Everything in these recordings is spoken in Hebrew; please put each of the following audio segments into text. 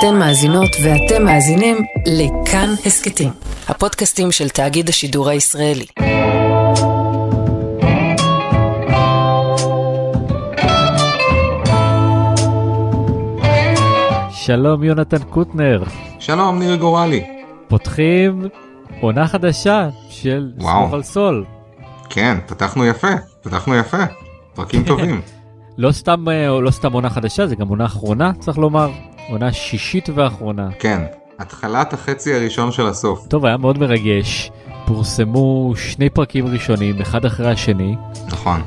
אתן מאזינות ואתם מאזינים לכאן הסכתים, הפודקאסטים של תאגיד השידור הישראלי. שלום יונתן קוטנר, שלום, ניר גורלי. פותחים עונה חדשה של. סמוך על סול. כן, פתחנו יפה, פתחנו יפה. פרקים טובים. לא סתם, אה, לא סתם עונה חדשה, זה גם עונה אחרונה, צריך לומר. עונה שישית ואחרונה. כן, התחלת החצי הראשון של הסוף. טוב, היה מאוד מרגש. פורסמו שני פרקים ראשונים, אחד אחרי השני. נכון.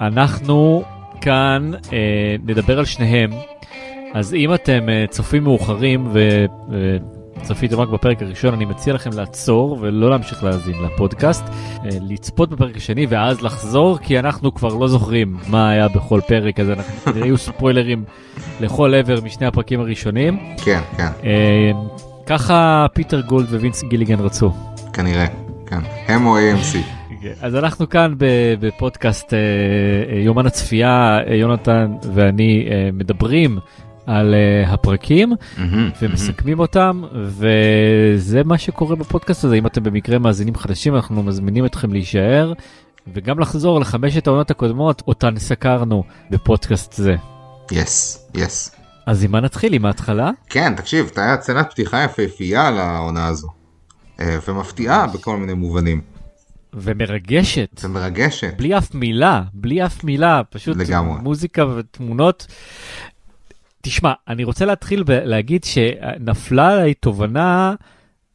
אנחנו כאן אה, נדבר על שניהם. אז אם אתם אה, צופים מאוחרים וצפיתם רק בפרק הראשון, אני מציע לכם לעצור ולא להמשיך להאזין לפודקאסט, אה, לצפות בפרק השני ואז לחזור, כי אנחנו כבר לא זוכרים מה היה בכל פרק, אז אנחנו יהיו ספוילרים לכל עבר משני הפרקים הראשונים. כן, כן, אה, ככה פיטר גולד ווינס גיליגן רצו. כנראה. כן. הם או AMC. אז אנחנו כאן בפודקאסט אה, יומן הצפייה, יונתן ואני מדברים על אה, הפרקים מהמם, ומסכמים אותם, וזה מה שקורה בפודקאסט הזה. אם אתם במקרה מאזינים חדשים, אנחנו מזמינים אתכם להישאר, וגם לחזור לחמשת העונות הקודמות, אותן סקרנו בפודקאסט זה. יס, יס. אז עם מה נתחיל? עם ההתחלה? כן, תקשיב, הייתה סצנת פתיחה יפהפייה לעונה הזו. אה, ומפתיעה בכל מיני מובנים. ומרגשת. ומרגשת. בלי אף מילה, בלי אף מילה, פשוט לגמרי. מוזיקה ותמונות. תשמע, אני רוצה להתחיל ולהגיד שנפלה עליי תובנה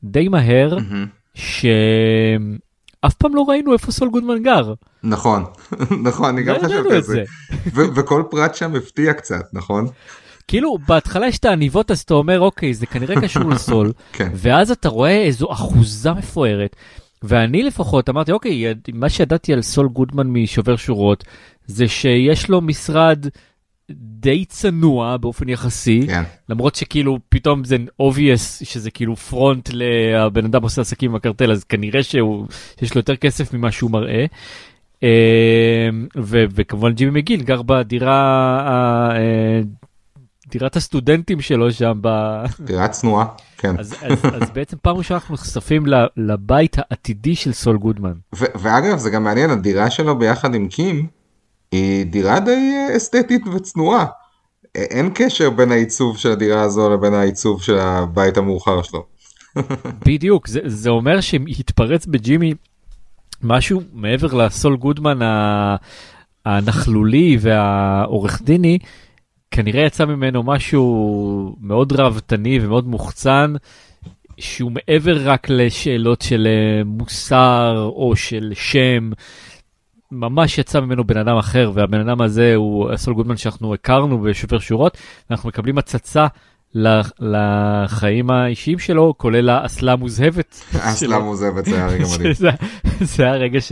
די מהר, מהמם. שאף פעם לא ראינו איפה סול גודמן גר. נכון, נכון, אני גם לא חשבתי על. זה. ו- וכל פרט שם הפתיע קצת, נכון? כאילו, בהתחלה יש את העניבות, אז אתה אומר, אוקיי, זה כנראה קשור לסול, כן. ואז אתה רואה איזו אחוזה מפוארת. ואני לפחות אמרתי, אוקיי, מה שידעתי על סול גודמן משובר שורות, זה שיש לו משרד די צנוע באופן יחסי, כן. למרות שכאילו פתאום זה obvious שזה כאילו פרונט לבן אדם עושה עסקים עם הקרטל, אז כנראה שהוא, שיש לו יותר כסף ממה שהוא מראה. אה, ו- וכמובן ג'ימי מגיל גר בדירה, אה, דירת הסטודנטים שלו שם, ב... דירה צנועה, כן. אז, אז, אז בעצם פעם ראשונה אנחנו נחשפים לבית העתידי של סול גודמן. ו- ואגב זה גם מעניין הדירה שלו ביחד עם קים היא דירה די אה, אסתטית וצנועה. אין קשר בין העיצוב של הדירה הזו לבין העיצוב של הבית המאוחר שלו. בדיוק, זה, זה אומר שהתפרץ בג'ימי משהו מעבר לסול גודמן הנכלולי והעורך דיני, כנראה יצא ממנו משהו מאוד ראוותני ומאוד מוחצן, שהוא מעבר רק לשאלות של אה, מוסר או של שם. ממש יצא ממנו בן אדם אחר והבן אדם הזה הוא הסול גודמן שאנחנו הכרנו בשובר שורות ואנחנו מקבלים הצצה ל- לחיים האישיים שלו כולל האסלה המוזהבת. אסלה מוזבת זה היה רגע מדהים. זה היה רגע ש,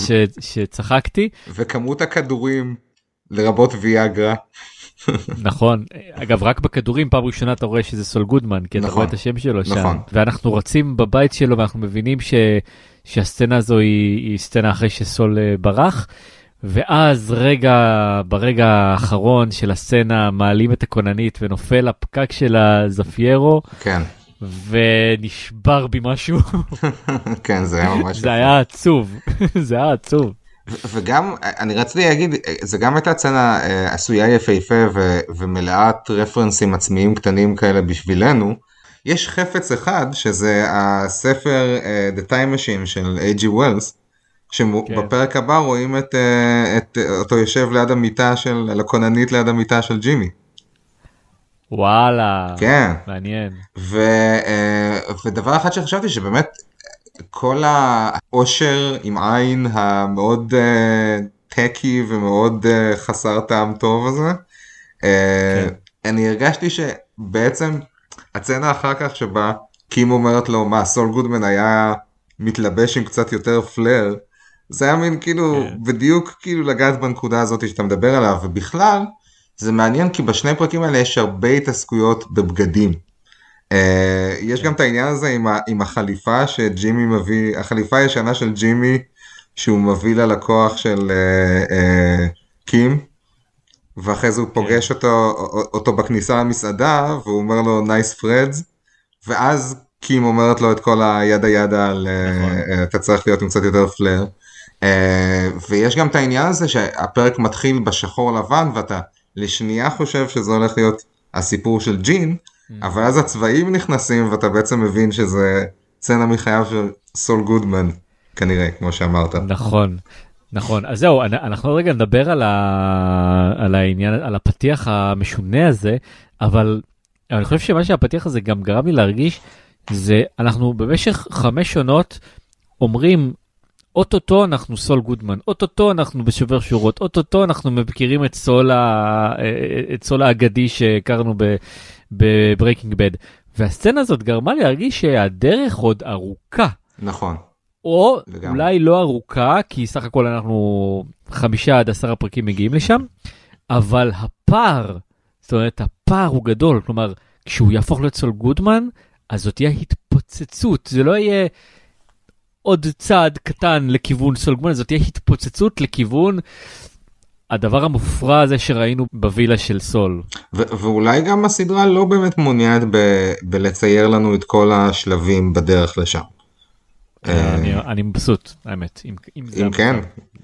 ש, שצחקתי וכמות הכדורים לרבות ויאגרה. נכון. אגב רק בכדורים פעם ראשונה אתה רואה שזה סול גודמן כי אתה נכון, רואה את השם שלו שם. נכון. ואנחנו רצים בבית שלו ואנחנו מבינים ש, שהסצנה הזו היא, היא סצנה אחרי שסול אה, ברח. ואז רגע ברגע האחרון של הסצנה מעלים את הכוננית ונופל הפקק של הזפיירו. כן, ונשבר בי משהו. כן זה היה ממש זה היה עצוב. זה היה עצוב. וגם אני רציתי להגיד זה גם הייתה סצנה אה, עשויה יפהפה ו- ומלאת רפרנסים עצמיים קטנים כאלה בשבילנו. יש חפץ אחד שזה הספר אה, The Time Machine של. Wells כן. שבפרק הבא רואים את, אה, את אותו יושב ליד המיטה של הכוננית ליד המיטה של ג'ימי. וואלה כן. מעניין ו, אה, ודבר אחד שחשבתי שבאמת כל העושר עם עין המאוד אה, טקי ומאוד אה, חסר טעם טוב הזה, אה, אני הרגשתי שבעצם הצצנה אחר כך שבה קים אומרת לו מה סול גודמן היה מתלבש עם קצת יותר פלר, זה היה מין כאילו כן. בדיוק כאילו לגעת בנקודה הזאת שאתה מדבר עליו ובכלל זה מעניין כי בשני פרקים האלה יש הרבה התעסקויות בבגדים. Uh, יש גם את העניין הזה עם, ה, עם החליפה שג'ימי מביא, החליפה הישנה של ג'ימי שהוא מביא ללקוח של uh, uh, קים ואחרי זה הוא פוגש אותו, אותו בכניסה למסעדה, והוא אומר לו nice threads, ואז קים אומרת לו את כל ה yada yada על נכון. אה, אתה צריך להיות עם קצת יותר flair. אה, ויש גם את העניין הזה שהפרק מתחיל בשחור לבן ואתה לשנייה חושב שזה הולך להיות הסיפור של ג'ין, אבל אז הצבעים נכנסים ואתה בעצם מבין שזה סצנה מחייו של סול גודמן כנראה כמו שאמרת. נכון, נכון. אז זהו, אנ- אנחנו רגע נדבר על, ה... על העניין, על הפתיח המשונה הזה, אבל אני חושב שמה שהפתיח הזה גם גרם לי להרגיש, זה אנחנו במשך חמש עונות אומרים, אוטוטו אנחנו סול גודמן, אוטוטו אנחנו בשובר שורות, אוטוטו אנחנו מכירים את סול, ה... את סול האגדי שהכרנו ב... ב Breaking Bad. והסצנה הזאת גרמה לי להרגיש שהדרך עוד ארוכה. נכון. או לגמרי. אולי לא ארוכה, כי סך הכל אנחנו חמישה עד עשרה פרקים מגיעים לשם, אבל הפער, זאת אומרת, הפער הוא גדול, כלומר, כשהוא יהפוך להיות סול גודמן, אז זאת תהיה התפוצצות, זה לא יהיה עוד צעד קטן לכיוון סול גודמן, זאת תהיה התפוצצות לכיוון הדבר המופרע הזה שראינו בווילה של סול. ו- ואולי גם הסדרה לא באמת מעוניינת ב- בלצייר לנו את כל השלבים בדרך לשם. אה, אני, אני מבסוט, האמת, אם. כן,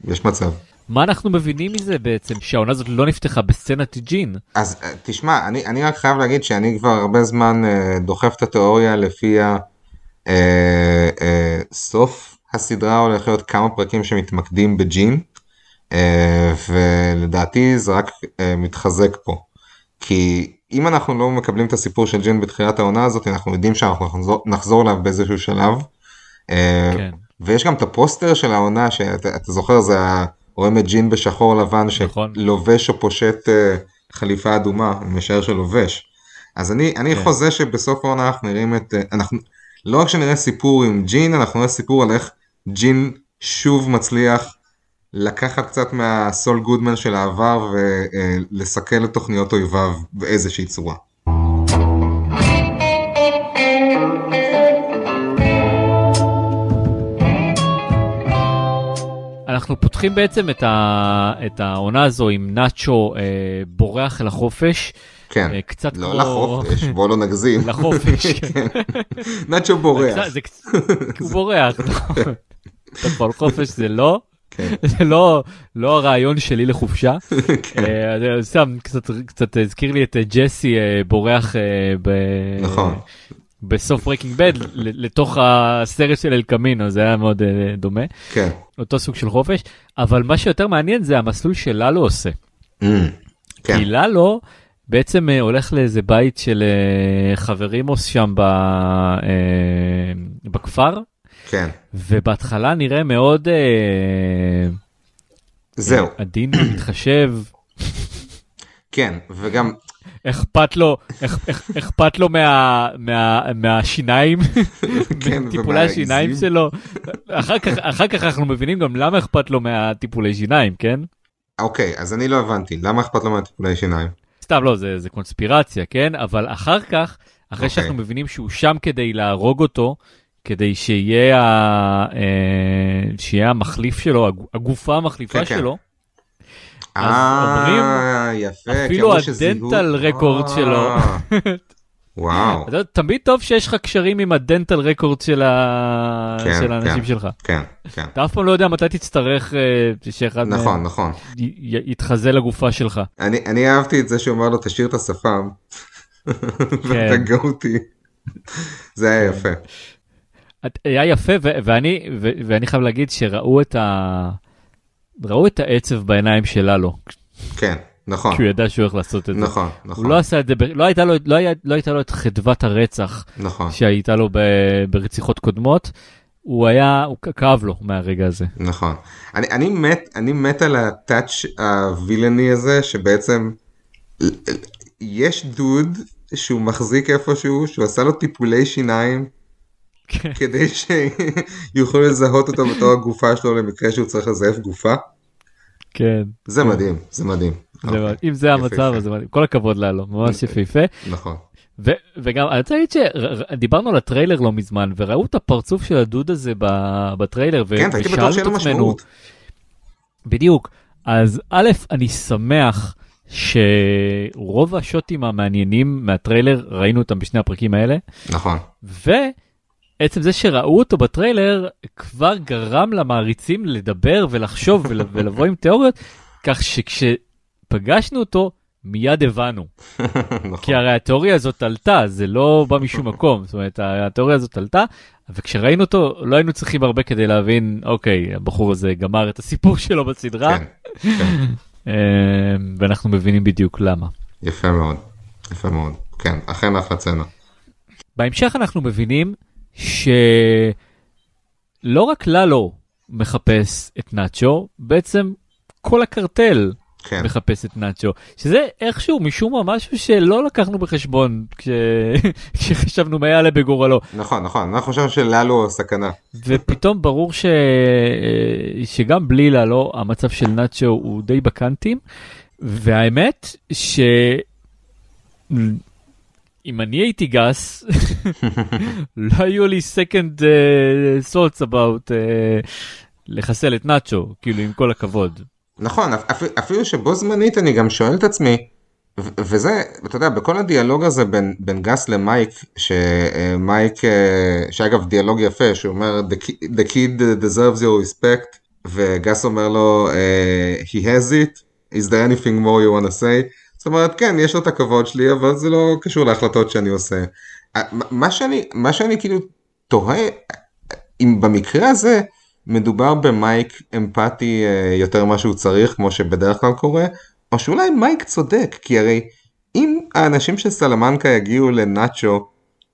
יש מצב. מה אנחנו מבינים מזה בעצם, שהעונה הזאת לא נפתחה בסצנת ג'ין? אז אה, תשמע, אני, אני רק חייב להגיד שאני כבר הרבה זמן אה, דוחף את התיאוריה לפיה אה, אה, סוף הסדרה הולך להיות כמה פרקים שמתמקדים בג'ין, אה, ולדעתי זה רק אה, מתחזק פה. כי אם אנחנו לא מקבלים את הסיפור של ג'ין בתחילת העונה הזאת, אנחנו יודעים שאנחנו נחזור, נחזור אליו באיזשהו שלב. אה, כן. ויש גם את הפוסטר של העונה שאתה אתה זוכר זה רואים את ג'ין בשחור לבן נכון. שלובש או פושט אה, חליפה אדומה, אני משער שלובש. אז אני, אני כן. חוזה שבסוף העונה אנחנו נראים את, אה, אנחנו, לא רק שנראה סיפור עם ג'ין, אנחנו נראה סיפור על איך ג'ין שוב מצליח לקחת קצת מהסול גודמן של העבר ולסכל את תוכניות אויביו באיזושהי צורה. אנחנו פותחים בעצם את, ה... את העונה הזו עם נאצ'ו אה, בורח אל החופש, כן, אה, קצת לא כמו... לחופש, בוא לא נגזים. לחופש, כן. נאצ'ו בורח. זה הוא בורח. נכון. נכון, חופש זה לא. זה לא, לא הרעיון שלי לחופשה. כן. אה, זה סתם קצת, קצת הזכיר לי את אה, ג'סי אה, בורח אה. נכון. בסוף ברקינג בד לתוך הסרט של אל קמינו זה היה מאוד אה, דומה כן. אותו סוג של חופש אבל מה שיותר מעניין זה המסלול שללו עושה Mm, כן. כי ללו בעצם אה, הולך לאיזה בית של אה, חברים שם אה, בכפר כן. ובהתחלה נראה מאוד אה, זהו. עדין ומתחשב כן, וגם, אכפת לו אכ- אכ- אכפת לו מה, מה, מהשיניים כן, טיפולי. השיניים שלו אחר כך אחר כך אנחנו מבינים גם למה אכפת לו מהטיפולי שיניים כן אוקיי, אז אני לא הבנתי, למה אכפת לו מהטיפולי שיניים? סתם לא זה זה קונספירציה כן אבל אחר כך אחרי אוקיי. שאנחנו מבינים שהוא שם כדי להרוג אותו כדי שיהיה ה- אה, שיהיה המחליף שלו הגו- הגופה המחליפה כן, כן. שלו אז אומרים, אה, יפה, אפילו הדנטל רקורד שלו. אה, וואו, אתה יודע, תמיד טוב שיש לך קשרים עם הדנטל רקורד של, ה... כן, של האנשים כן. שלך. כן, כן. אתה אף פעם לא יודע מתי תצטרך שאחד נכון, מהם נכון. י- י- יתחזה לגופה שלך. אני אני אהבתי את זה שהוא אמר לו תשאיר את השפם. ואתה גאותי. זה היה יפה. היה יפה ו- ואני ו- ואני חייב להגיד שראו את ה... ראו את העצב בעיניים שלנו, כן, נכון, כי הוא ידע שהוא הולך לעשות את זה. נכון, הוא נכון, לא עשה את זה, לא הייתה לו, לא היה, לא הייתה לו את חדוות הרצח נכון, שהייתה לו ב, ברציחות קודמות. הוא היה, הוא כאב לו מהרגע הזה. נכון. אני אני מת, אני מת על הטאץ' הווילני הזה שבעצם יש דוד שהוא מחזיק איפשהו שהוא עשה לו טיפולי שיניים. כדי שיוכלו לזהות אותו בתור הגופה שלו למקרה שהוא צריך לזייף גופה. כן. זה מדהים, זה מדהים. אוקיי, אם זה. המצב אז זה מדהים. כל הכבוד לאלו, ממש יפהפה. נכון. ו- וגם אני רוצה להגיד שדיברנו על הטריילר לא מזמן וראו את הפרצוף של הדוד הזה ב- בטריילר ו- כן, ושאלנו את עצמנו. בדיוק, אז א', אני שמח שרוב השוטים המעניינים מהטריילר ראינו אותם בשני הפרקים האלה. נכון. ועצם זה שראו אותו בטריילר כבר גרם למעריצים לדבר ולחשוב ול- ולבוא עם תיאוריות, כך שכשפגשנו אותו מיד הבנו. נכון. כי הרי התיאוריה הזאת עלתה, זה לא בא משום מקום, זאת אומרת התיאוריה הזאת עלתה, וכשראינו אותו לא היינו צריכים הרבה כדי להבין, אוקיי, הבחור הזה גמר את הסיפור שלו בסדרה, כן, כן. אה, ואנחנו מבינים בדיוק למה. יפה מאוד. יפה מאוד. כן, אכן אחלה צנע. בהמשך אנחנו מבינים שלא רק ללו מחפש את נאצ'ו, בעצם כל הקרטל כן. מחפש את נאצ'ו, שזה איכשהו משום מה משהו שלא לקחנו בחשבון כש... כשחשבנו מה יעלה בגורלו. נכון, נכון. אנחנו חושבים שללו סכנה. ופתאום ברור ש... שגם בלי ללו המצב של נאצ'ו הוא די בקאנטים, והאמת ש... אם אני הייתי גס, לא היו לי second uh, thoughts about uh, לחסל את נאצ'ו, כאילו עם כל הכבוד. נכון, אפ- אפילו שבו זמנית אני גם שואל את עצמי, וזה, אתה יודע, בכל הדיאלוג הזה בין, בין גס למייק, שמייק, אה, שאגב דיאלוג יפה, שהוא אומר, the the kid deserves your respect, וגס אומר לו, אה, he has it, is there anything more you want to say? זאת אומרת, כן, יש לו את הכבוד שלי, אבל זה לא קשור להחלטות שאני עושה. אה, מה שאני, מה שאני כאילו תוהה, אם במקרה הזה מדובר במייק אמפתי אה, יותר ממה שהוא צריך, כמו שבדרך כלל קורה, או שאולי מייק צודק, כי הרי אם האנשים של סלמנקה יגיעו לנאצ'ו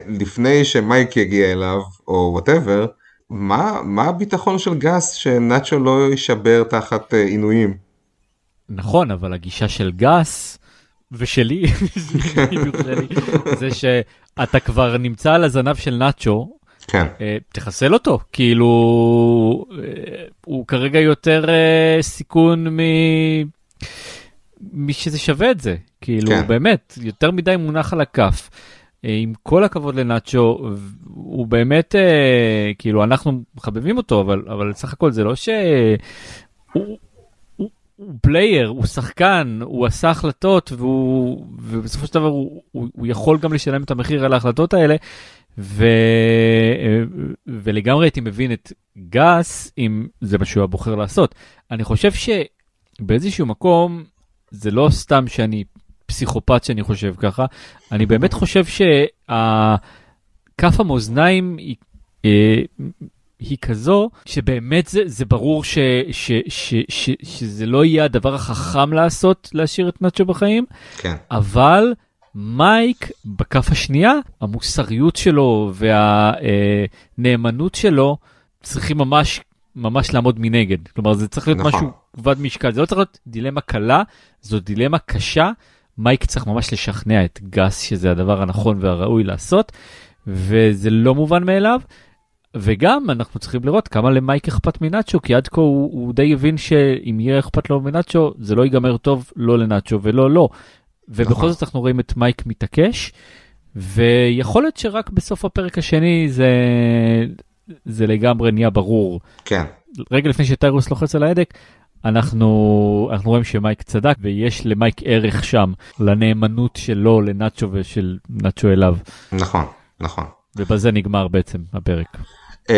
לפני שמייק יגיע אליו, או whatever, מה, מה הביטחון של גס שנאצ'ו לא יישבר תחת אה, עינויים? נכון, אבל הגישה של גס ושלי, זה שאתה כבר נמצא על הזנב של נאצ'ו, כן, אה, תחסל אותו, כאילו, אה, הוא כרגע יותר אה, סיכון מ... משזה שווה את זה, כאילו, כן. באמת, יותר מדי מונח על הכף. עם כל הכבוד לנאצ'ו, הוא באמת, כאילו, אנחנו מחבבים אותו, אבל, אבל סך הכל זה לא ש... הוא, הוא, player, הוא שחקן, הוא עשה החלטות, והוא, ובסופו של דבר הוא, הוא, הוא יכול גם לשלם את המחיר על ההחלטות האלה. ו... ולגמרי הייתי מבין את גס אם זה מה שהוא היה בוחר לעשות. אני חושב שבאיזשהו מקום זה לא סתם שאני פסיכופת שאני חושב ככה, אני באמת חושב שכף המאזניים היא, אה, היא כזו שבאמת זה, זה ברור ש, ש, ש, ש, שזה לא יהיה הדבר החכם לעשות להשאיר את נאצ'ו בחיים, כן, אבל מייק בכף השנייה, המוסריות שלו והנאמנות שלו צריכים ממש ממש לעמוד מנגד. כלומר זה צריך להיות נכון. משהו כבד משקל, זה לא צריך להיות דילמה קלה, זו דילמה קשה. מייק צריך ממש לשכנע את גס שזה הדבר הנכון והראוי לעשות, וזה לא מובן מאליו. וגם אנחנו צריכים לראות כמה למייק אכפת מנאצ'ו, כי עד כה הוא, הוא די הבין שאם יהיה אכפת לו מנאצ'ו, זה לא ייגמר טוב לא לנאצ'ו ולא לו. ובכל נכון. זאת אנחנו רואים את מייק מתעקש, ויכול להיות שרק בסוף הפרק השני זה, זה לגמרי נהיה ברור. כן, רגע לפני שטיירוס לוחץ על ההדק, אנחנו, אנחנו רואים שמייק צדק ויש למייק ערך שם לנאמנות שלו לנאצ'ו ושל נאצ'ו אליו. נכון, נכון. ובזה נגמר בעצם הפרק. אמ,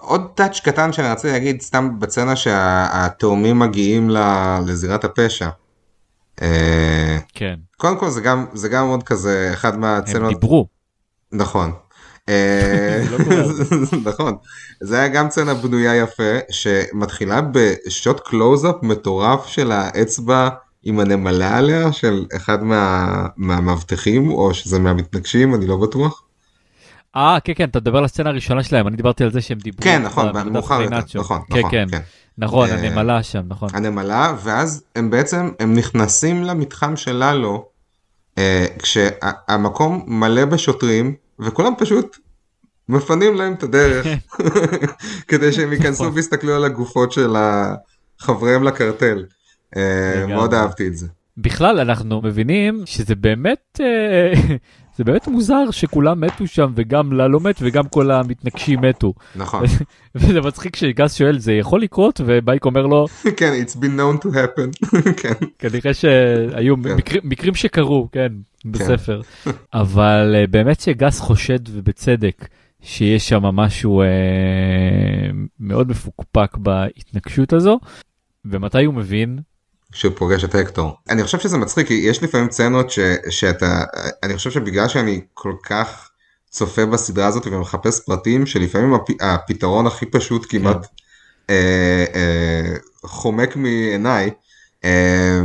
עוד טאץ' קטן שאני רציתי להגיד סתם בצנע שהתאומים מגיעים ל- לזירת הפשע. אה, כן, קודם כל זה גם זה גם עוד כזה אחד הם מהצנות דיברו. נכון. אה, לא. נכון זה היה גם צנה בנויה יפה שמתחילה בשוט קלוזאפ מטורף של האצבע עם הנמלה עליה של אחד מה- מהמאבטחים או שזה מהמתנגשים אני לא בטוח. אה, כן, כן, אתה מדבר על הסצנה הראשונה שלהם, אני דיברתי על זה שהם דיברו. כן נכון מאוחר יותר נאצ'ו. נכון כן, נכון כן, כן. נכון, אה, הנמלה שם, נכון. הנמלה ואז הם בעצם הם נכנסים למתחם של ללו אה, כשהמקום מלא בשוטרים וכולם פשוט מפנים להם את הדרך כדי שהם ייכנסו נכון. ויסתכלו על הגופות של חבריהם לקרטל. אה. מאוד אהבתי את זה. בכלל אנחנו מבינים שזה באמת זה באמת מוזר שכולם מתו שם וגם ללו מת וגם כל המתנגשים מתו. נכון. וזה מצחיק שגס שואל זה יכול לקרות ובייק אומר לו כן, it's been known to happen. כן. כנראה שהיו כן. מקרים, שקרו כן בספר אבל אה, באמת שגס חושד ובצדק שיש שם משהו אה, מאוד מפוקפק בהתנגשות הזו ומתי הוא מבין שהוא פוגש את הקטור. אני חושב שזה מצחיק כי יש לפעמים סצנות ש, שאתה, אני חושב שבגלל שאני כל כך צופה בסדרה הזאת ומחפש פרטים שלפעמים הפ, הפתרון הכי פשוט כמעט אה, אה, חומק מעיניי. אה,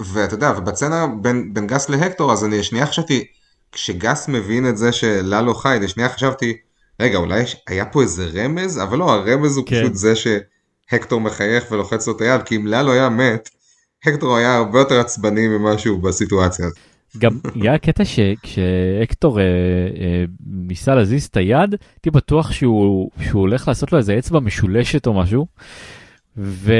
ואתה יודע ובסצנה בין, בין גס להקטור אז אני שנייה חשבתי כשגס מבין את זה שללו חי לשנייה חשבתי רגע אולי היה פה איזה רמז אבל לא הרמז הוא כן. פשוט זה שהקטור מחייך ולוחץ לו את היד כי אם ללו היה מת הקטור היה הרבה יותר עצבני ממשהו בסיטואציה הזאת. גם היה קטע שכשהקטור אה, אה, ניסה להזיז את היד הייתי בטוח שהוא, שהוא הולך לעשות לו איזה אצבע משולשת או משהו ו,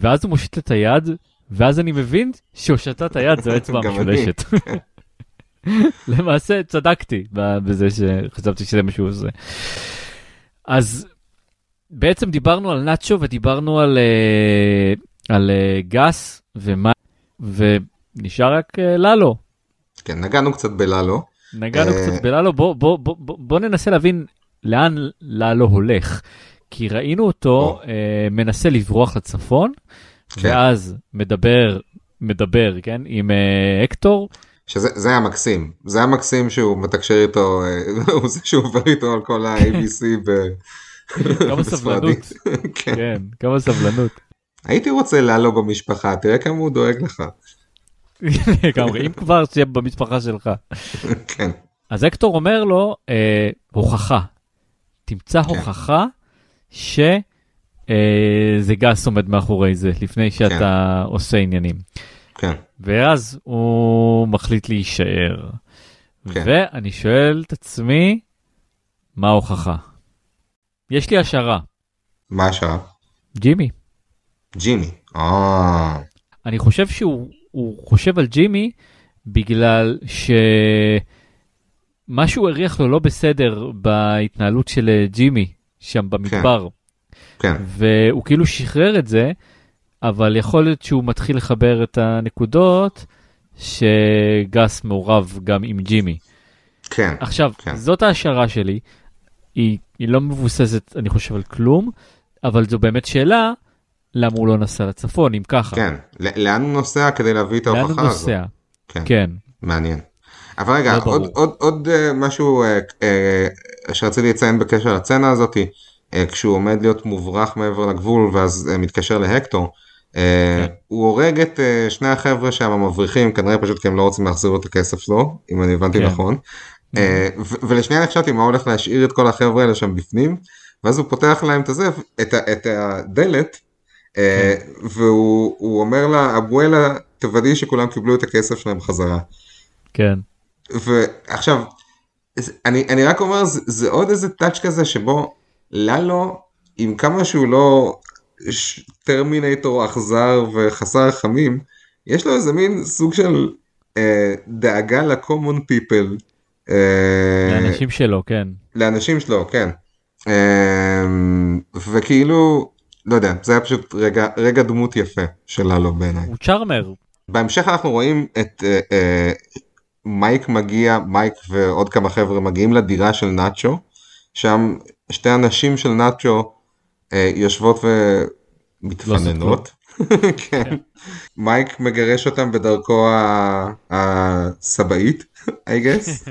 ואז הוא מושיט את היד ואז אני מבין שהושטת את היד גם אני. המשולשת. למעשה צדקתי בזה שחשבתי שזה מה שהוא עושה. אז בעצם דיברנו על נאצ'ו ודיברנו על, אה, על אה, גס ומה ונשאר רק אה, ללו. כן נגענו קצת בללו. נגענו אה, קצת בללו, בוא, בוא, בוא, בוא, ננסה להבין לאן ללו הולך. כי ראינו אותו או. אה, מנסה לברוח לצפון, כן. ואז מדבר, מדבר, כן, עם אה, הקטור, שזה זה היה מקסים זה היה מקסים שהוא מתקשר איתו הוא זה שהוא עובר איתו על כל ה-ABC ב... כמה סבלנות. כן. כן, כמה סבלנות. הייתי רוצה ללו במשפחה תראה כמה הוא דואג לך. לגמרי, אם כבר שיהיה במשפחה שלך. כן. אז הקטור אומר לו, אה, הוכחה, תמצא כן. הוכחה שזה גס עומד מאחורי זה, לפני שאתה עושה עניינים. כן. ואז הוא מחליט להישאר. כן. ואני שואל את עצמי, מה ההוכחה? יש לי השערה, מה השעה? ג'ימי. ג'ימי. אה, אני חושב שהוא הוא חושב על ג'ימי בגלל שמשהו הריח לו לא בסדר בהתנהלות של אה, ג'ימי שם במדבר, כן. והוא כאילו שחרר את זה, אבל יכול להיות שהוא מתחיל לחבר את הנקודות שגס מעורב גם עם ג'ימי. כן. עכשיו, כן. זאת ההשערה שלי, היא, היא לא מבוססת, אני חושב, על כלום, אבל זו באמת שאלה, למה הוא לא נסע לצפון, אם ככה. כן. לאן הוא נוסע כדי להביא את לאן הוא ההוכחה הזאת? נוסע? כן. כן. מעניין. אבל רגע, לא ברור. עוד, עוד, עוד אה, משהו אה, אה, שרציתי לציין בקשר לצצנה הזאתי, אה, כשהוא עומד להיות מוברח מעבר לגבול ואז אה, מתקשר להקטור, אה, כן. הוא הורג את אה, שני החבר'ה שם המבריחים, כנראה פשוט כי הם לא רוצים להחזיר לו את הכסף שלו, אם אני הבנתי כן. נכון. אה, ו- ולשנייה חשבתי מה הולך להשאיר את כל החבר'ה האלה שם בפנים, ואז הוא פותח להם את הזה, את, ה- את הדלת, והוא הוא אומר לה, אבואלה, תוודאי שכולם קיבלו את הכסף שלהם חזרה. כן. ועכשיו, אני, אני רק אומר, זה, זה עוד איזה טאץ' כזה שבו ללו, עם כמה שהוא לא טרמינטור אכזר וחסר רחמים, יש לו איזה מין סוג של אה, דאגה ל-common people. אה, לאנשים שלו, כן. לאנשים שלו, כן. אה, וכאילו, לא יודע, זה היה פשוט רגע, רגע דמות יפה של ללו בעיניי. הוא צ'ארמר. בהמשך אנחנו רואים את אה, אה, מייק מגיע, מייק ועוד כמה חבר'ה מגיעים לדירה של נאצ'ו, שם שתי הנשים של נאצ'ו אה, יושבות ומתפננות. כן. מייק מגרש אותם בדרכו הסבאית, I guess.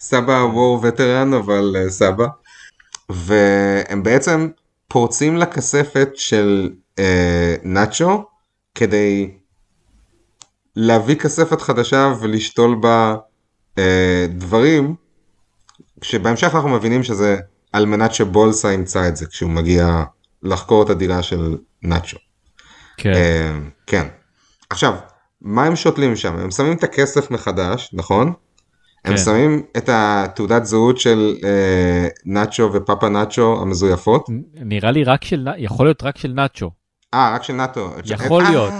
סבא וור וטרן אבל אה, סבא. והם בעצם פורצים לכספת של אה, נאצ'ו כדי להביא כספת חדשה ולשתול בה אה, דברים שבהמשך אנחנו מבינים שזה על מנת שבולסה ימצא את זה כשהוא מגיע לחקור את הדירה של נאצ'ו. כן. אה, כן. עכשיו, מה הם שותלים שם? הם שמים את הכסף מחדש, נכון? הם כן. שמים את התעודת זהות של אה, נאצ'ו ופאפה נאצ'ו המזויפות. נראה לי רק של, יכול להיות רק של נאצ'ו. אה, רק של נאטו. יכול אה, להיות.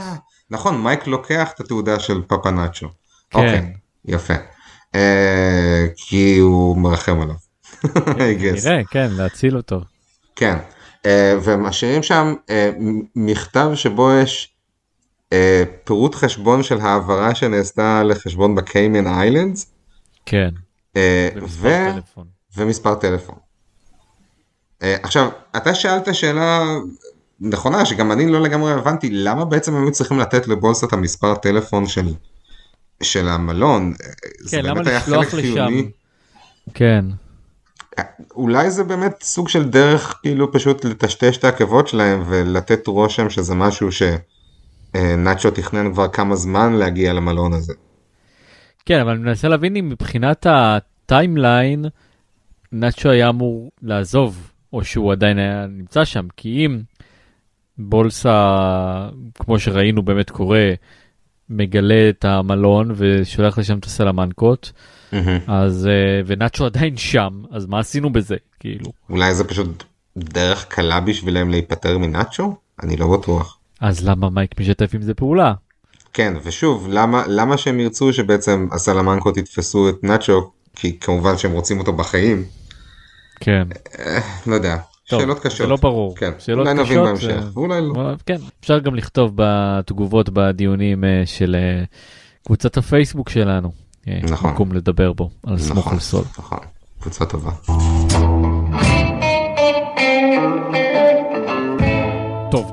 נכון, מייק לוקח את התעודה של פאפה נאצ'ו. אוקיי, יפה. אה, כי הוא מרחם עליו. נראה, כן, להציל אותו. כן, אה, ומשאירים שם אה, מכתב שבו יש אה, פירוט חשבון של העברה שנעשתה לחשבון בקיימן איילנדס, כן, אה, ומספר ו- טלפון. ומספר טלפון. אה, עכשיו, אתה שאלת שאלה נכונה, שגם אני לא לגמרי הבנתי, למה בעצם הם היו צריכים לתת לבולס את המספר טלפון של, של המלון? אה, זה כן, למה באמת היה חלק לשם? חיוני. כן, אולי זה באמת סוג של דרך כאילו פשוט לטשטש את העקבות שלהם ולתת רושם שזה משהו שנאצ'ו תכנן כבר כמה זמן להגיע למלון הזה. כן, אבל אני מנסה להבין אם מבחינת הטיימליין, נאצ'ו היה אמור לעזוב, או שהוא עדיין היה נמצא שם, כי אם בולסה, כמו שראינו באמת קורה, מגלה את המלון ושולח לשם את הסלמנקות, אז, אה, ונאצ'ו עדיין שם, אז מה עשינו בזה? כאילו, אולי זה פשוט דרך קלה בשבילם להיפטר מנאצ'ו? אני לא בטוח. אז למה מייק משתף עם זה פעולה? כן, ושוב, למה, למה שהם ירצו שבעצם הסלמנקות יתפסו את נאצ'ו? כי כמובן שהם רוצים אותו בחיים. כן, לא יודע, טוב, שאלות קשות. זה לא ברור. כן, שאלות אולי נבין קשות, בהמשך, אה, ואולי לא. כן, אפשר גם לכתוב בתגובות בדיונים אה, של אה, קבוצת הפייסבוק שלנו. אה, נכון. מקום לדבר בו, על סמוך נכון, על סול. נכון, קבוצה טובה.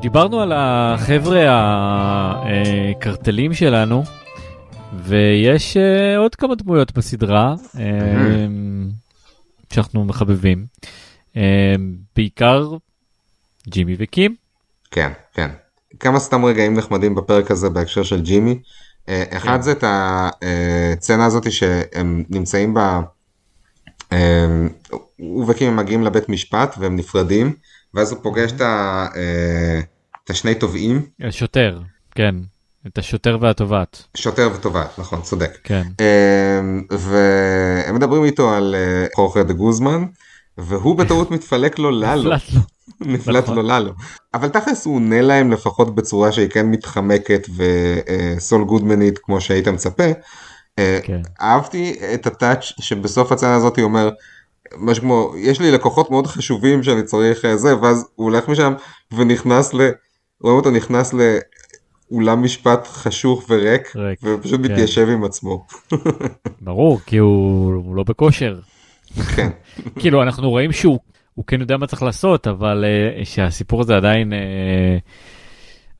דיברנו על החבר'ה הקרטלים שלנו, ויש אה, עוד כמה דמויות בסדרה אה, שאנחנו מחבבים. אה, בעיקר ג'ימי וקים. כן, כן. כמה סתם רגעים נחמדים בפרק הזה בהקשר של ג'ימי. אחד זה את הסצנה הזאת שהם נמצאים אה, הוא וקים מגיעים לבית משפט והם נפרדים, ואז הוא פוגש את ה- את השני תובעים, השוטר, כן, את השוטר והתובעת, שוטר ותובעת, נכון, צודק. כן. אה, והם מדברים איתו על אה, חוכר דה גוזמן, והוא בטעות מתפלק לו ללו. נפלט לו. נפלט נכון. לו ללו. אבל תכלס הוא עונה להם לפחות בצורה שהיא כן מתחמקת וסול גודמנית כמו שהיית מצפה. אה, כן. אהבתי את הטאץ' שבסוף הצעה הזאת הוא אומר משהו כמו יש לי לקוחות מאוד חשובים שאני צריך אה, זה ואז הוא הולך משם ונכנס ל... רואים אותו נכנס לאולם משפט חשוך וריק ריק, ופשוט כן. מתיישב עם עצמו. ברור, כי הוא הוא לא בכושר. כן. כאילו, אנחנו רואים שהוא הוא כן יודע מה צריך לעשות, אבל uh, שהסיפור הזה עדיין, uh,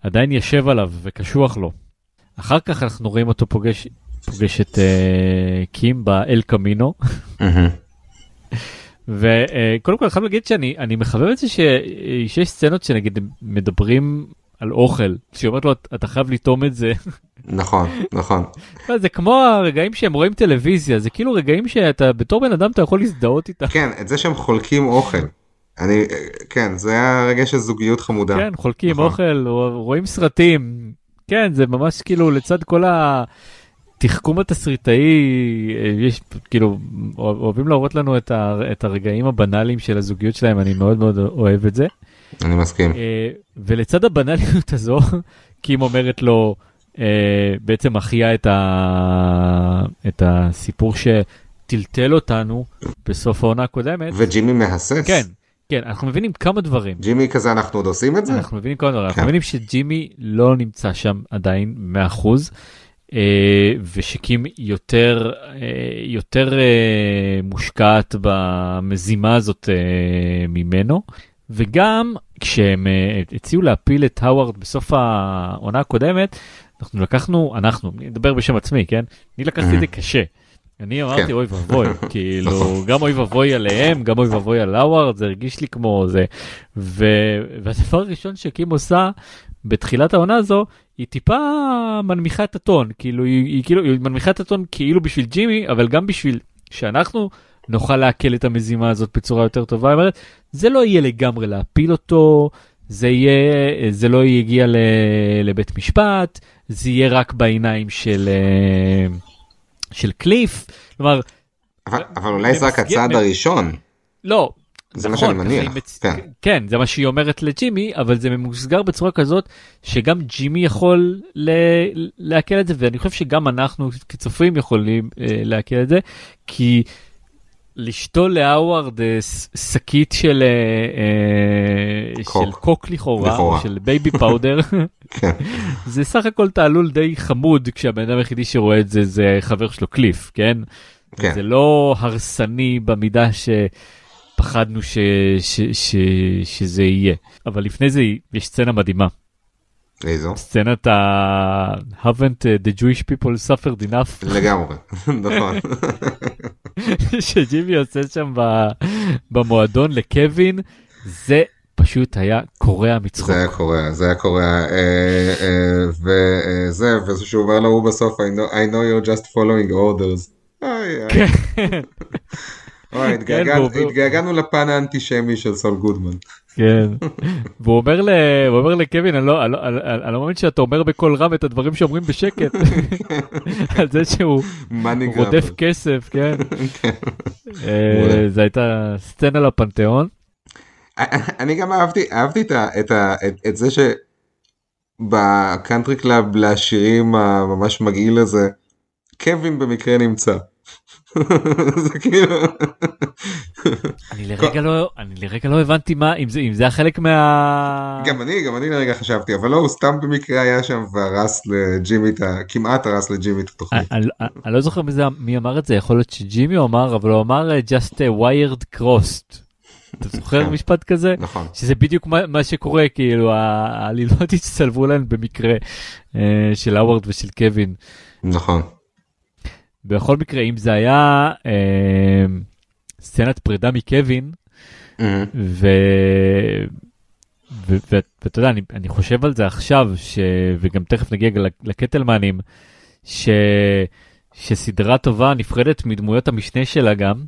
עדיין יושב עליו וקשוח לו. אחר כך אנחנו רואים אותו פוגש, פוגש את uh, קים באל קמינו, וקודם כל אני חייב להגיד שאני אני מחבב את זה ש, שיש סצנות שנגיד מדברים על אוכל, שהיא אומרת לו אתה חייב לטעום את זה. נכון נכון זה כמו הרגעים שהם רואים טלוויזיה, זה כאילו רגעים שאתה בתור בן אדם אתה יכול להזדהות איתם. כן את זה שהם חולקים אוכל. אני כן זה היה רגע של זוגיות חמודה. כן, חולקים נכון. אוכל, רואים סרטים. כן, זה ממש כאילו לצד כל התחכום התסריטאי, אה, יש כאילו, אוהב- אוהבים להראות לנו את, ה, את הרגעים הבנאליים של הזוגיות שלהם, אני מאוד מאוד אוהב את זה. אני מסכים. אה, ולצד הבנאליות הזו, קים אומרת לו, אה, בעצם מחיה את, ה, את הסיפור שטלטל אותנו בסוף העונה הקודמת. וג'ימי מהסס. כן, כן, אנחנו מבינים כמה דברים. ג'ימי כזה אנחנו עוד עושים את זה? אנחנו מבינים כל דבר, אנחנו כן. מבינים שג'ימי לא נמצא שם עדיין 100%, אה, ושקים יותר, אה, יותר אה, מושקעת במזימה הזאת אה, ממנו, וגם כשהם אה, הציעו להפיל את האווארד בסוף העונה הקודמת, אנחנו לקחנו, אנחנו, אני אדבר בשם עצמי, כן? אני לקחתי את זה קשה. אני אמרתי כן. אוי ואבוי, כאילו נכון. גם אוי ואבוי עליהם, גם אוי ואבוי על האווארד, זה הרגיש לי כמו זה. והדבר הראשון שקים עושה בתחילת העונה הזו, היא טיפה מנמיכה את הטון, כאילו היא, היא כאילו היא מנמיכה את הטון כאילו בשביל ג'ימי, אבל גם בשביל שאנחנו נוכל לעכל את המזימה הזאת בצורה יותר טובה. היא אומרת, זה לא יהיה לגמרי להפיל אותו, זה יהיה, זה לא יגיע. לבית משפט, זה יהיה רק בעיניים של, אה, של קליף. כלומר, אבל אבל אולי זה רק הצעד הראשון. לא, זה מה שאני נכון, מניח, מצ- כן. כן, זה מה שהיא אומרת לג'ימי, אבל זה ממוסגר בצורה כזאת שגם ג'ימי יכול ל- לעכל את זה, ואני חושב שגם אנחנו כצופים יכולים אה, לעכל את זה, כי לשתול להאווארד אה, שקית של, אה, אה, קוק. של קוק לכאורה, לכאורה. או של baby powder, כן. זה סך הכל תעלול די חמוד כשהבן אדם היחידי שרואה את זה זה חבר שלו קליף, כן? כן. זה לא הרסני במידה שפחדנו ש... ש... ש... שזה יהיה. אבל לפני זה יש סצנה מדהימה. איזו? סצנת ה... haven't the Jewish people suffered enough לגמרי, נכון. שג'ימי עושה שם ב... במועדון לקווין, זה פשוט היה קורע מצחוק. זה היה קורע, זה היה קורע, אה, אה, וזה, וזה שהוא אומר לו הוא בסוף, I know, I know you're just following orders. אוי, התגעגענו- לפן האנטישמי של סול גודמן. כן. והוא אומר, ל... הוא אומר לקווין, אני לא, אני, לא, אני, לא מאמין שאתה אומר בקול רם את הדברים שאומרים בשקט. על זה שהוא רודף. כסף, כן. כן. אה. זו הייתה סצנה לפנתיאון. אני גם אהבתי, אהבתי את, ה, את, ה, את, את זה שב country club לעשירים הממש מגעיל הזה, קווין במקרה נמצא. זה כאילו, אני לרגע לא, אני לרגע לא הבנתי מה, אם זה, אם זה היה חלק מה... גם אני, גם אני לרגע חשבתי, אבל לא, הוא סתם במקרה היה שם והרס לג'ימי את ה... כמעט הרס לג'ימי את התוכנית. אני, לא זוכר מי, אמר את זה, יכול להיות שג'ימי אמר, אבל הוא אמר אה, just a wire crossed. אתה זוכר כן. משפט כזה? נכון. שזה בדיוק מה, מה שקורה, כאילו העלילות הצטלבו להן במקרה אה, של האוורד ושל קווין. נכון. בכל מקרה, אם זה היה אה, סצנת פרידה מקווין, Mhm. ו... ואתה יודע, אני, אני חושב על זה עכשיו, ש... וגם תכף נגיע לקטלמנים, ש... שסדרה טובה נפרדת מדמויות המשנה שלה גם,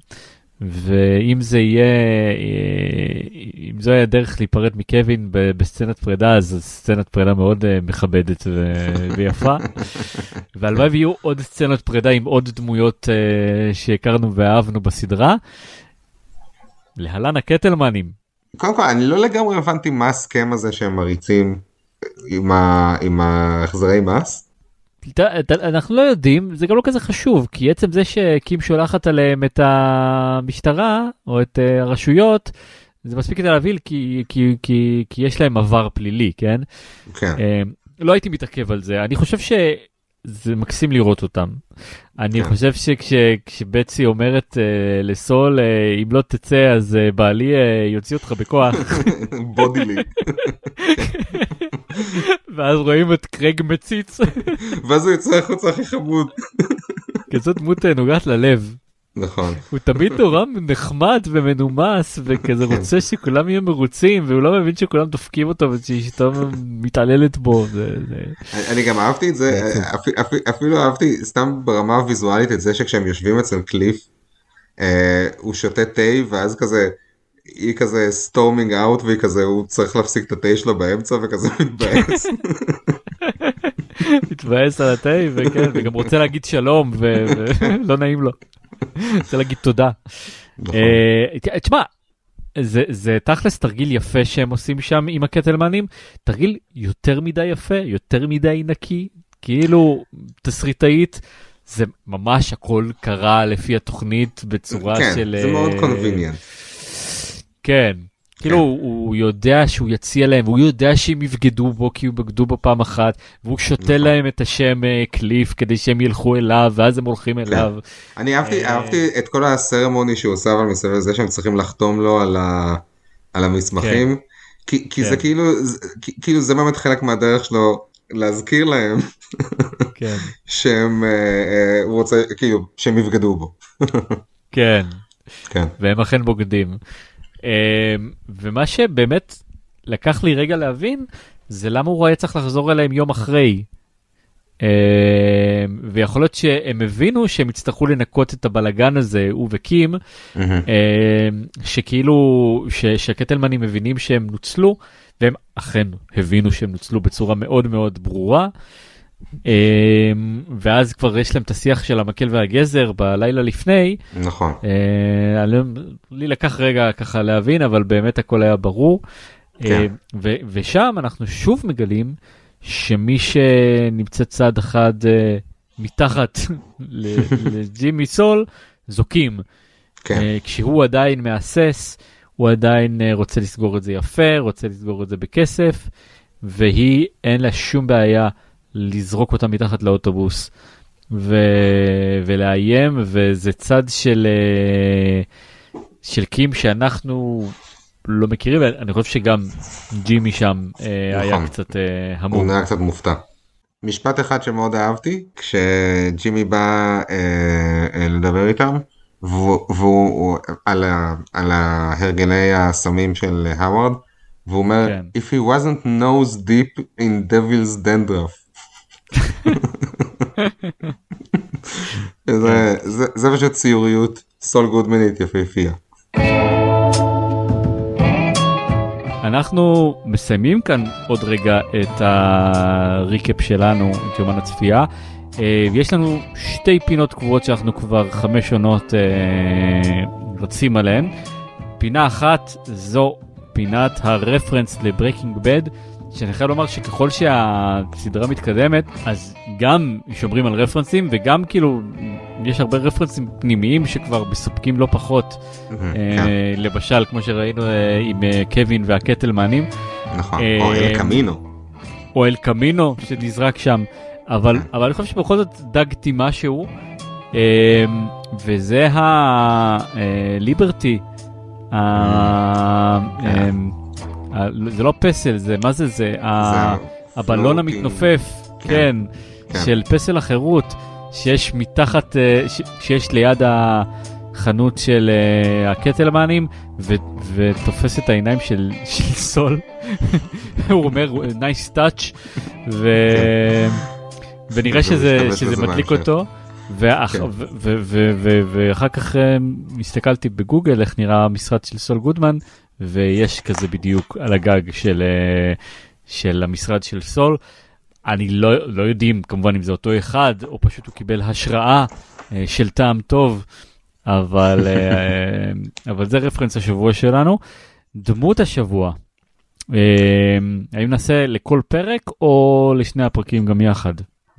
ואם זה יהיה, אה, אם זו היה דרך להיפרד מקווין בסצנת פרידה, אז זו סצנת פרידה מאוד אה, מכבדת. ויפה. והלוואי ויהיו עוד סצנות פרידה עם עוד דמויות אה, שהכרנו ואהבנו בסדרה. להלן הקטלמנים. קודם כל, אני לא לגמרי הבנתי מה הסכם הזה שהם מריצים עם ההחזרי מס. אנחנו לא יודעים, זה גם לא כזה חשוב, כי עצם זה שקים שולחת עליהם את המשטרה או את אה, הרשויות, זה מספיק כדי להבין כי, כי, כי, כי יש להם עבר פלילי, כן? כן. אה, לא הייתי מתעכב על זה, אני חושב שזה מקסים לראות אותם. אני כן. חושב שכשבצי אומרת אה, לסול, אה, אם לא תצא אז אה, בעלי אה, יוציא אותך בכוח, בודילי. ואז רואים את קרג מציץ, ואז הוא יוצא החוצה הכי חמוד. כזאת דמות אה, נוגעת ללב. נכון. הוא תמיד נורא נחמד ומנומס וכזה כן. רוצה שכולם יהיו מרוצים והוא לא מבין שכולם דופקים אותו ושאשתו מתעללת בו. אני- גם אהבתי את זה, אפילו אהבתי סתם ברמה הוויזואלית את זה שכשהם יושבים אצל קליף, אה, הוא שותה תה ואז כזה, היא כזה storming out והיא כזה, הוא צריך להפסיק את התה שלו באמצע וכזה מתבאס. מתבאס על התה וכן וגם רוצה להגיד שלום ולא נעים לו. רוצה להגיד תודה. נכון. אה, תשמע. זה, זה תכלס תרגיל יפה שהם עושים שם עם הקטלמנים, תרגיל יותר מדי יפה, יותר מדי נקי, כאילו תסריטאית, זה ממש הכל קרה לפי התוכנית בצורה כן, של... זה מאוד אה, קונביניאנט. כן. כאילו הוא, הוא יודע שהוא יציע להם, הוא יודע שהם יבגדו בו כי הוא בגדו בו פעם אחת, והוא שותה נכון. להם את השם אה, קליף כדי שהם ילכו אליו, ואז הם הולכים אליו. אני אהבתי, אה, אהבתי את כל הסרמוני שהוא עושה אבל מסביב לזה שהם צריכים לחתום לו על, המסמכים, כי, כי זה כן. כאילו, זה, כאילו זה באמת חלק מהדרך שלו להזכיר להם כן. שהם, אה, הוא רוצה, כאילו, שהם יבגדו בו. כן. כן. והם אכן בוגדים. אמ, ומה שבאמת לקח לי רגע להבין, זה למה הוא היה צריך לחזור אליהם יום אחרי. אמ, ויכול להיות שהם הבינו שהם יצטרכו לנקות את הבלגן הזה, הוא וקים. אמ, שכאילו, ש- שהקטלמנים מבינים שהם נוצלו, והם אכן הבינו שהם נוצלו בצורה מאוד מאוד ברורה. אמ, ואז כבר יש להם את השיח של המקל והגזר בלילה לפני. נכון. אה, לא- לי לקח רגע ככה להבין, אבל באמת הכל היה ברור. כן. אה, ו- ושם אנחנו שוב מגלים שמי שנמצא צד אחד אה, מתחת לג'ימי סול זוקים. כן. כשהוא עדיין מהסס, הוא עדיין רוצה לסגור את זה יפה, רוצה לסגור את זה בכסף, והיא אין לה שום בעיה לזרוק אותה מתחת לאוטובוס ו... ולאיים, וזה צד של, אה, של קים שאנחנו לא מכירים, אני חושב שגם ג'ימי שם אה, היה נכון. קצת אה, הוא המום. נראה קצת מופתע. משפט אחד שמאוד אהבתי כשג'ימי בא אה, לדבר איתם והוא, והוא הוא, על, ה, על ההרגלי הסמים של האווארד והוא אומר כן. if he wasn't nose deep in devil's dandruff. זה, זה, זה פשוט ציוריות סול גודמנית יפהפייה. אנחנו מסיימים כאן עוד רגע את ה recap שלנו, את יומן הצפייה. אה, יש לנו שתי פינות קבועות שאנחנו כבר חמש עונות אה, רצים עליהן. פינה אחת זו פינת הרפרנס ל Breaking Bad, שאני חייב לומר שככל שהסדרה מתקדמת, אז גם שומרים על רפרנסים וגם כאילו יש הרבה רפרנסים פנימיים שכבר מספקים לא פחות. כן, אה, למשל, כמו שראינו אה, עם אה, קווין והקטלמנים, נכון, או אל קמינו. או אל קמינו שנזרק שם, אבל, אבל אני חושב שבכל זאת דגתי משהו, וזה הליברטי, זה לא פסל, זה מה זה זה, ה- הבלון. המתנופף, כן, כן, כן. של פסל החירות, שיש מתחת, אה, שיש ליד החנות של אה, הקטלמנים, ו- ותופס את העיניים של, של סול. הוא אומר, nice touch, ו... ונראה שזה, שזה מדליק. אותו. כן. ואחר כך אה, הסתכלתי בגוגל איך נראה המשרד של סול גודמן ויש כזה בדיוק על הגג של, אה, של המשרד של סול. אני לא, לא יודעים כמובן אם זה אותו אחד או פשוט הוא קיבל השראה אה, של טעם טוב אבל, אה, אבל זה רפרנס השבוע שלנו. דמות השבוע. האם נעשה לכל פרק או לשני הפרקים גם יחד?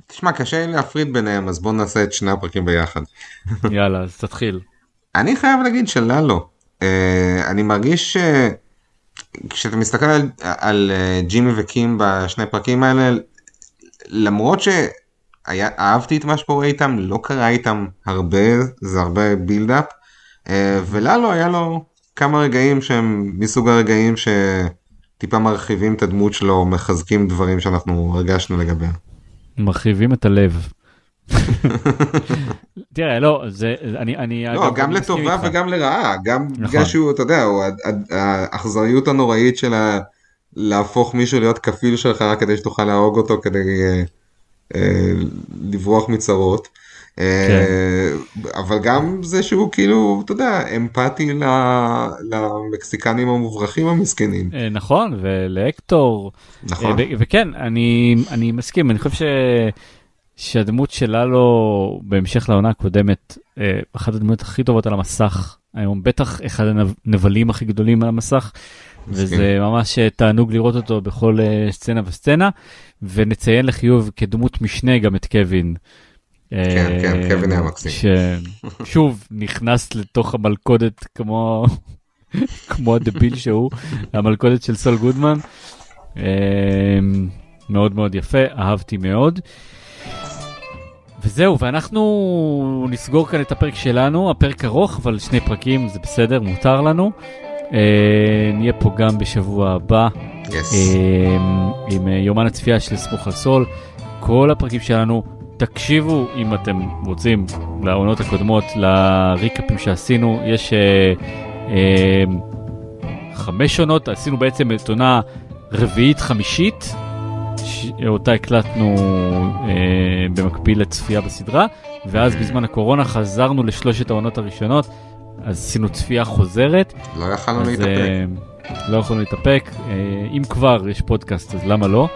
תשמע קשה לי להפריד ביניהם אז בוא נעשה את שני הפרקים ביחד. יאללה אז תתחיל. אני חייב להגיד שללו. אני מרגיש שכשאתה מסתכל על, על אה, ג'ימי וקים בשני הפרקים האלה, למרות שאהבתי את מה שקורה איתם, לא קרה איתם הרבה, זה הרבה בילדאפ, וללו היה לו כמה רגעים שהם מסוג הרגעים שטיפה מרחיבים את הדמות שלו, מחזקים דברים שאנחנו הרגשנו לגביה. מרחיבים את הלב. תראה לא זה אני אני לא, אגב, גם לטובה. וגם לרעה, גם נכון. בגלל שהוא, אתה יודע, הוא- האכזריות הנוראית של ה- להפוך מישהו להיות כפיל שלך רק כדי שתוכל להרוג אותו כדי אה, אה, לברוח מצרות. אה, כן. אבל גם זה שהוא כאילו, אתה יודע, אמפתי ל- למקסיקנים המוברחים המסכנים. אה, נכון ולהקטור נכון. אה, וכן אני אני מסכים אני חושב ש... שהדמות שלנו בהמשך לעונה הקודמת אה, אחת הדמויות הכי טובות על המסך היום בטח אחד הנבלים הכי גדולים על המסך. וזה ממש אה, תענוג לראות אותו בכל אה, סצנה וסצנה ונציין לחיוב כדמות משנה גם את קווין. כן, כן, קווין היה מקסים. ששוב נכנס לתוך המלכודת כמו כמו הדביל שהוא המלכודת של סול גודמן. אה, מאוד מאוד יפה אהבתי מאוד. וזהו ואנחנו נסגור כאן את הפרק שלנו הפרק ארוך אבל שני פרקים זה בסדר מותר לנו. אה, נהיה פה גם בשבוע הבא Yes. אה, עם אה, יומן הצפייה של סמוך על סול. כל הפרקים שלנו, תקשיבו אם אתם רוצים לעונות הקודמות, לריקאפים שעשינו, יש אה, אה, חמש עונות, עשינו בעצם את עונה רביעית חמישית, ש- אותה הקלטנו אה, במקביל לצפייה בסדרה, ואז בזמן הקורונה חזרנו לשלושת העונות הראשונות, אז עשינו צפייה חוזרת. לא יכלנו אז להתאפק. אה, לא יכולנו להתאפק. אה, אם כבר יש פודקאסט אז למה לא?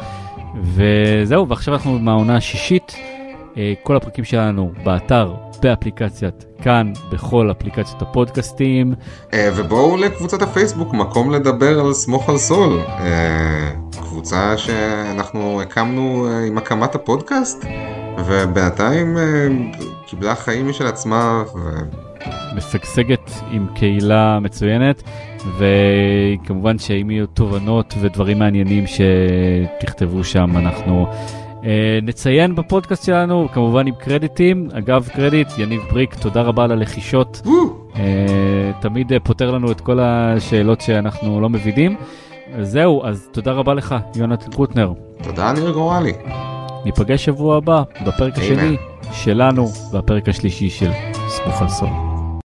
וזהו, ועכשיו אנחנו מהעונה השישית. אה, כל הפרקים שלנו באתר, באפליקציית כאן, בכל אפליקציות הפודקאסטים. אה, ובואו לקבוצת הפייסבוק, מקום לדבר על סמוך על סול. אה, קבוצה שאנחנו הקמנו עם הקמת הפודקאסט, ובינתיים קיבלה חיים משל עצמה. ו... משגשגת עם קהילה מצוינת, וכמובן שאם יהיו תובנות ודברים מעניינים שתכתבו שם, אנחנו אה, נציין בפודקאסט שלנו, כמובן עם קרדיטים. אגב, קרדיט, יניב בריק, תודה רבה על הלחישות. אה, תמיד פותר לנו את כל השאלות שאנחנו לא מבינים. זהו, אז תודה רבה לך, יונתן קוטנר. תודה, ניר גורלי. ניפגש שבוע הבא בפרק השני שלנו, והפרק השלישי של סמוך על סוף.